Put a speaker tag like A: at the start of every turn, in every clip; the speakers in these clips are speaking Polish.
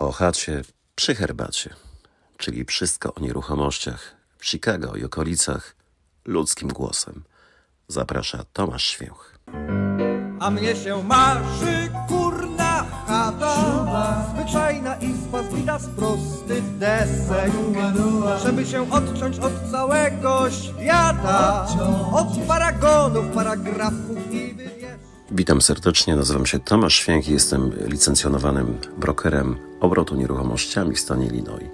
A: o chacie przy herbacie, czyli wszystko o nieruchomościach w Chicago i okolicach ludzkim głosem. Zaprasza Tomasz Święch.
B: A mnie się marzy kurna chata Zwyczajna izba zbita z prostych desek Żeby się odciąć od całego świata Od paragonów, paragrafów i wywieszeń
A: Witam serdecznie, nazywam się Tomasz Święch i jestem licencjonowanym brokerem obrotu nieruchomościami w stanie Illinois.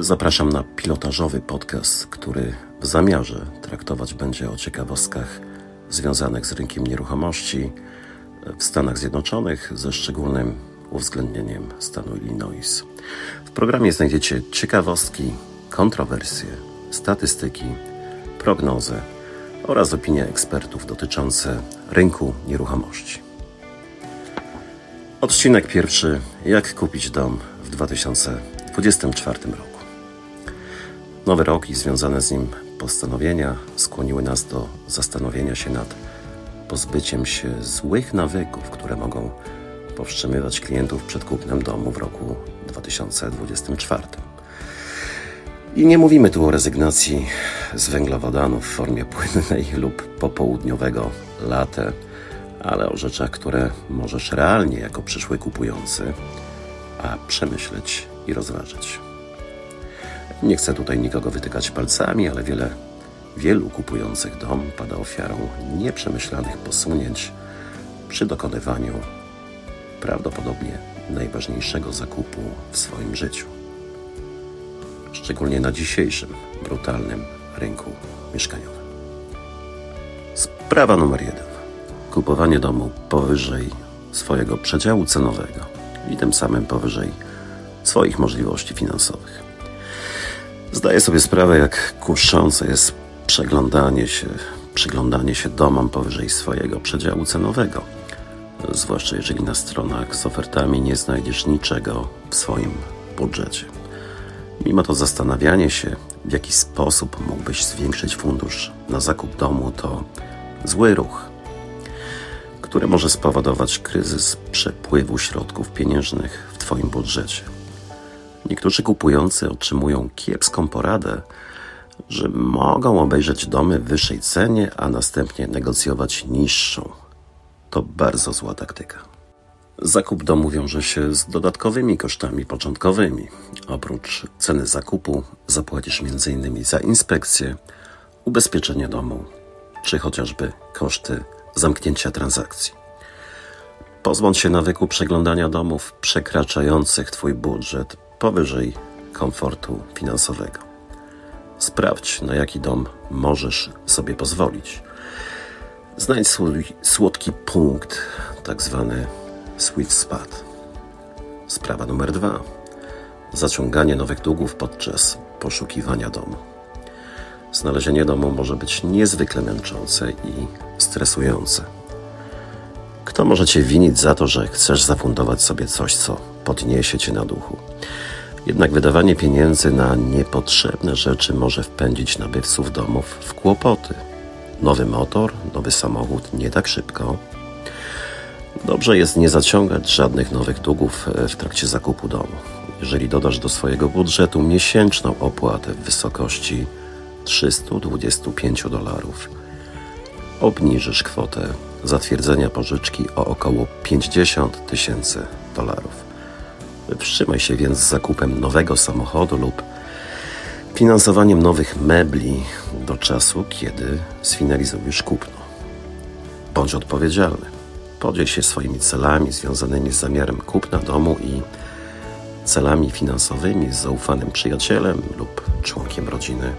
A: Zapraszam na pilotażowy podcast, który w zamiarze traktować będzie o ciekawostkach związanych z rynkiem nieruchomości w Stanach Zjednoczonych, ze szczególnym uwzględnieniem stanu Illinois. W programie znajdziecie ciekawostki, kontrowersje, statystyki, prognozy oraz opinie ekspertów dotyczące rynku nieruchomości. Odcinek pierwszy: Jak kupić dom w 2024 roku. Nowy rok i związane z nim postanowienia skłoniły nas do zastanowienia się nad pozbyciem się złych nawyków, które mogą powstrzymywać klientów przed kupnem domu w roku 2024. I nie mówimy tu o rezygnacji z węglowodanów w formie płynnej lub popołudniowego latte, ale o rzeczach, które możesz realnie jako przyszły kupujący, a przemyśleć i rozważyć. Nie chcę tutaj nikogo wytykać palcami, ale wiele, wielu kupujących dom pada ofiarą nieprzemyślanych posunięć przy dokonywaniu prawdopodobnie najważniejszego zakupu w swoim życiu. Szczególnie na dzisiejszym brutalnym rynku mieszkaniowym. Sprawa numer jeden. Kupowanie domu powyżej swojego przedziału cenowego i tym samym powyżej swoich możliwości finansowych. Zdaję sobie sprawę, jak kuszące jest przeglądanie się, przyglądanie się domom powyżej swojego przedziału cenowego. Zwłaszcza jeżeli na stronach z ofertami nie znajdziesz niczego w swoim budżecie. Mimo to zastanawianie się, w jaki sposób mógłbyś zwiększyć fundusz na zakup domu, to zły ruch, który może spowodować kryzys przepływu środków pieniężnych w Twoim budżecie. Niektórzy kupujący otrzymują kiepską poradę, że mogą obejrzeć domy w wyższej cenie, a następnie negocjować niższą. To bardzo zła taktyka. Zakup domu wiąże się z dodatkowymi kosztami początkowymi. Oprócz ceny zakupu zapłacisz m.in. za inspekcję, ubezpieczenie domu, czy chociażby koszty zamknięcia transakcji. Pozbądź się nawyku przeglądania domów przekraczających Twój budżet powyżej komfortu finansowego. Sprawdź, na jaki dom możesz sobie pozwolić. Znajdź swój słodki punkt, tak zwany sweet spot. Sprawa numer dwa. Zaciąganie nowych długów podczas poszukiwania domu. Znalezienie domu może być niezwykle męczące i stresujące. Kto może cię winić za to, że chcesz zafundować sobie coś, co podniesie cię na duchu? Jednak wydawanie pieniędzy na niepotrzebne rzeczy może wpędzić nabywców domów w kłopoty. Nowy motor, nowy samochód nie tak szybko. Dobrze jest nie zaciągać żadnych nowych długów w trakcie zakupu domu. Jeżeli dodasz do swojego budżetu miesięczną opłatę w wysokości 325 dolarów, obniżysz kwotę zatwierdzenia pożyczki o około 50 tysięcy dolarów. Wstrzymaj się więc z zakupem nowego samochodu lub finansowaniem nowych mebli do czasu, kiedy sfinalizujesz kupno. Bądź odpowiedzialny. Podziel się swoimi celami związanymi z zamiarem kupna domu i celami finansowymi z zaufanym przyjacielem lub członkiem rodziny.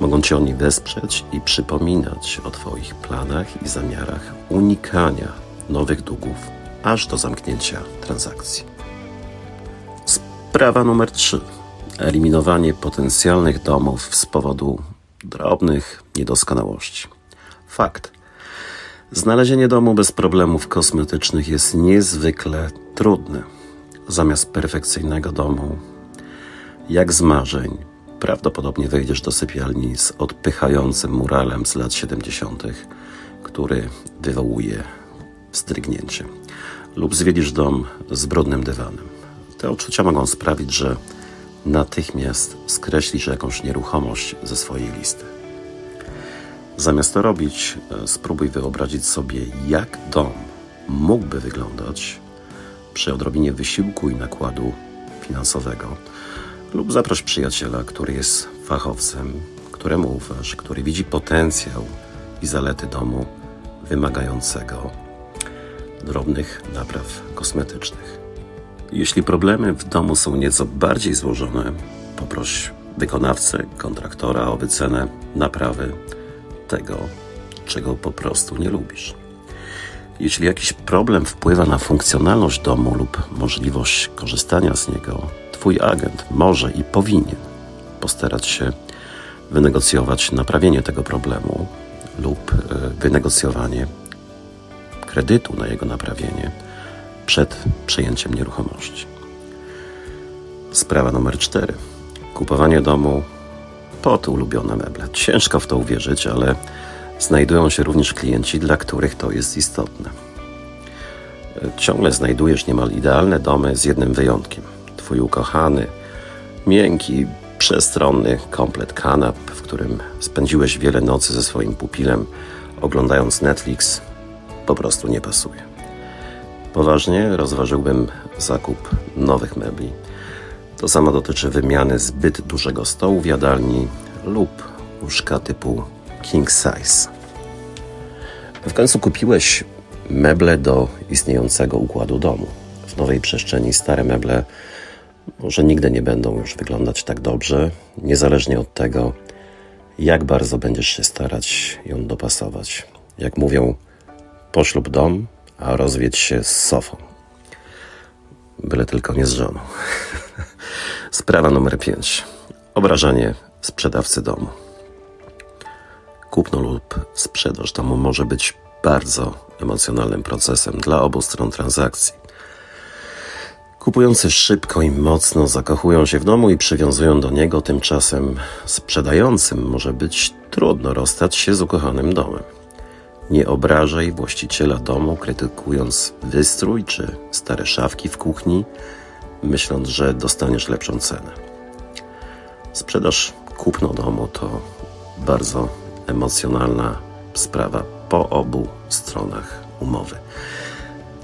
A: Mogą Cię oni wesprzeć i przypominać o Twoich planach i zamiarach unikania nowych długów aż do zamknięcia transakcji. Sprawa numer 3. Eliminowanie potencjalnych domów z powodu drobnych niedoskonałości. Fakt. Znalezienie domu bez problemów kosmetycznych jest niezwykle trudne. Zamiast perfekcyjnego domu, jak z marzeń, prawdopodobnie wejdziesz do sypialni z odpychającym muralem z lat 70., który wywołuje wzdrygnięcie, lub zwiedzisz dom z brudnym dywanem Te uczucia mogą sprawić, że natychmiast skreślisz jakąś nieruchomość ze swojej listy. Zamiast to robić, e, spróbuj wyobrazić sobie, jak dom mógłby wyglądać przy odrobinie wysiłku i nakładu finansowego, lub zaproś przyjaciela, który jest fachowcem, któremu ufasz, który widzi potencjał i zalety domu wymagającego drobnych napraw kosmetycznych. Jeśli problemy w domu są nieco bardziej złożone, poproś wykonawcę, kontraktora o wycenę naprawy tego, czego po prostu nie lubisz. Jeśli jakiś problem wpływa na funkcjonalność domu lub możliwość korzystania z niego, Twój agent może i powinien postarać się wynegocjować naprawienie tego problemu lub e, wynegocjowanie kredytu na jego naprawienie przed przejęciem nieruchomości. Sprawa numer cztery. Kupowanie domu pod ulubione meble. Ciężko w to uwierzyć, ale znajdują się również klienci, dla których to jest istotne. Ciągle znajdujesz niemal idealne domy z jednym wyjątkiem. Twój ukochany, miękki, przestronny komplet kanap, w którym spędziłeś wiele nocy ze swoim pupilem, oglądając Netflix, po prostu nie pasuje. Poważnie rozważyłbym zakup nowych mebli. To samo dotyczy wymiany zbyt dużego stołu w jadalni lub łóżka typu king size. W końcu kupiłeś meble do istniejącego układu domu. W nowej przestrzeni stare meble może nigdy nie będą już wyglądać tak dobrze, niezależnie od tego, jak bardzo będziesz się starać ją dopasować. Jak mówią, poślub dom, a rozwiedź się z sofą. Byle tylko nie z żoną. Sprawa numer 5. Obrażanie sprzedawcy domu. Kupno lub sprzedaż domu może być bardzo emocjonalnym procesem dla obu stron transakcji. Kupujący szybko i mocno zakochują się w domu i przywiązują do niego, tymczasem sprzedającym może być trudno rozstać się z ukochanym domem. Nie obrażaj właściciela domu, krytykując wystrój czy stare szafki w kuchni, myśląc, że dostaniesz lepszą cenę. Sprzedaż kupno domu to bardzo emocjonalna sprawa po obu stronach umowy.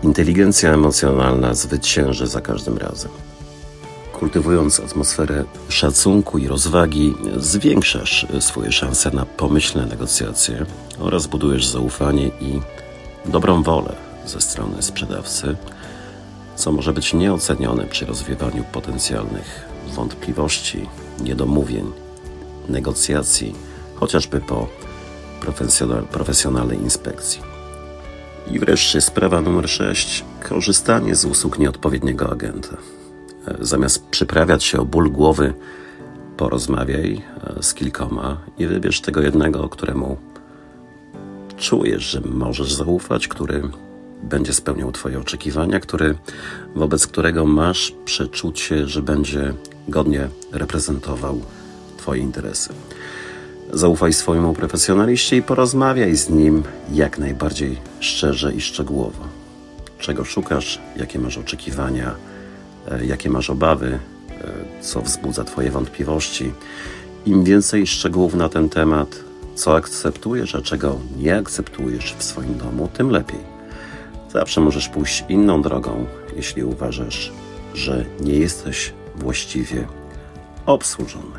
A: Inteligencja emocjonalna zwycięży za każdym razem. Kultywując atmosferę szacunku i rozwagi, zwiększasz swoje szanse na pomyślne negocjacje oraz budujesz zaufanie i dobrą wolę ze strony sprzedawcy, co może być nieocenione przy rozwiewaniu potencjalnych wątpliwości, niedomówień, negocjacji, chociażby po profesjonalnej inspekcji. I wreszcie sprawa numer 6. Korzystanie z usług nieodpowiedniego agenta. E, zamiast przyprawiać się o ból głowy, porozmawiaj e, z kilkoma i wybierz tego jednego, któremu czujesz, że możesz zaufać, który będzie spełniał Twoje oczekiwania, który, wobec którego masz przeczucie, że będzie godnie reprezentował Twoje interesy. Zaufaj swojemu profesjonaliście i porozmawiaj z nim jak najbardziej szczerze i szczegółowo. Czego szukasz, jakie masz oczekiwania, e, jakie masz obawy, e, co wzbudza Twoje wątpliwości. Im więcej szczegółów na ten temat, co akceptujesz, a czego nie akceptujesz w swoim domu, tym lepiej. Zawsze możesz pójść inną drogą, jeśli uważasz, że nie jesteś właściwie obsłużony.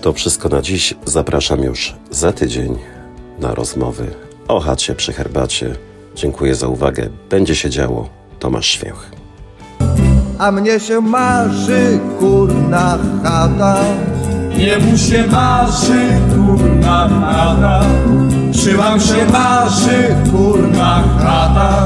A: To wszystko na dziś. Zapraszam już za tydzień na rozmowy o chacie przy herbacie. Dziękuję za uwagę. Będzie się działo. Tomasz Święch.
B: A mnie się marzy kurna chata.
C: Jemu się marzy kurna chata. Czy wam się marzy kurna chata?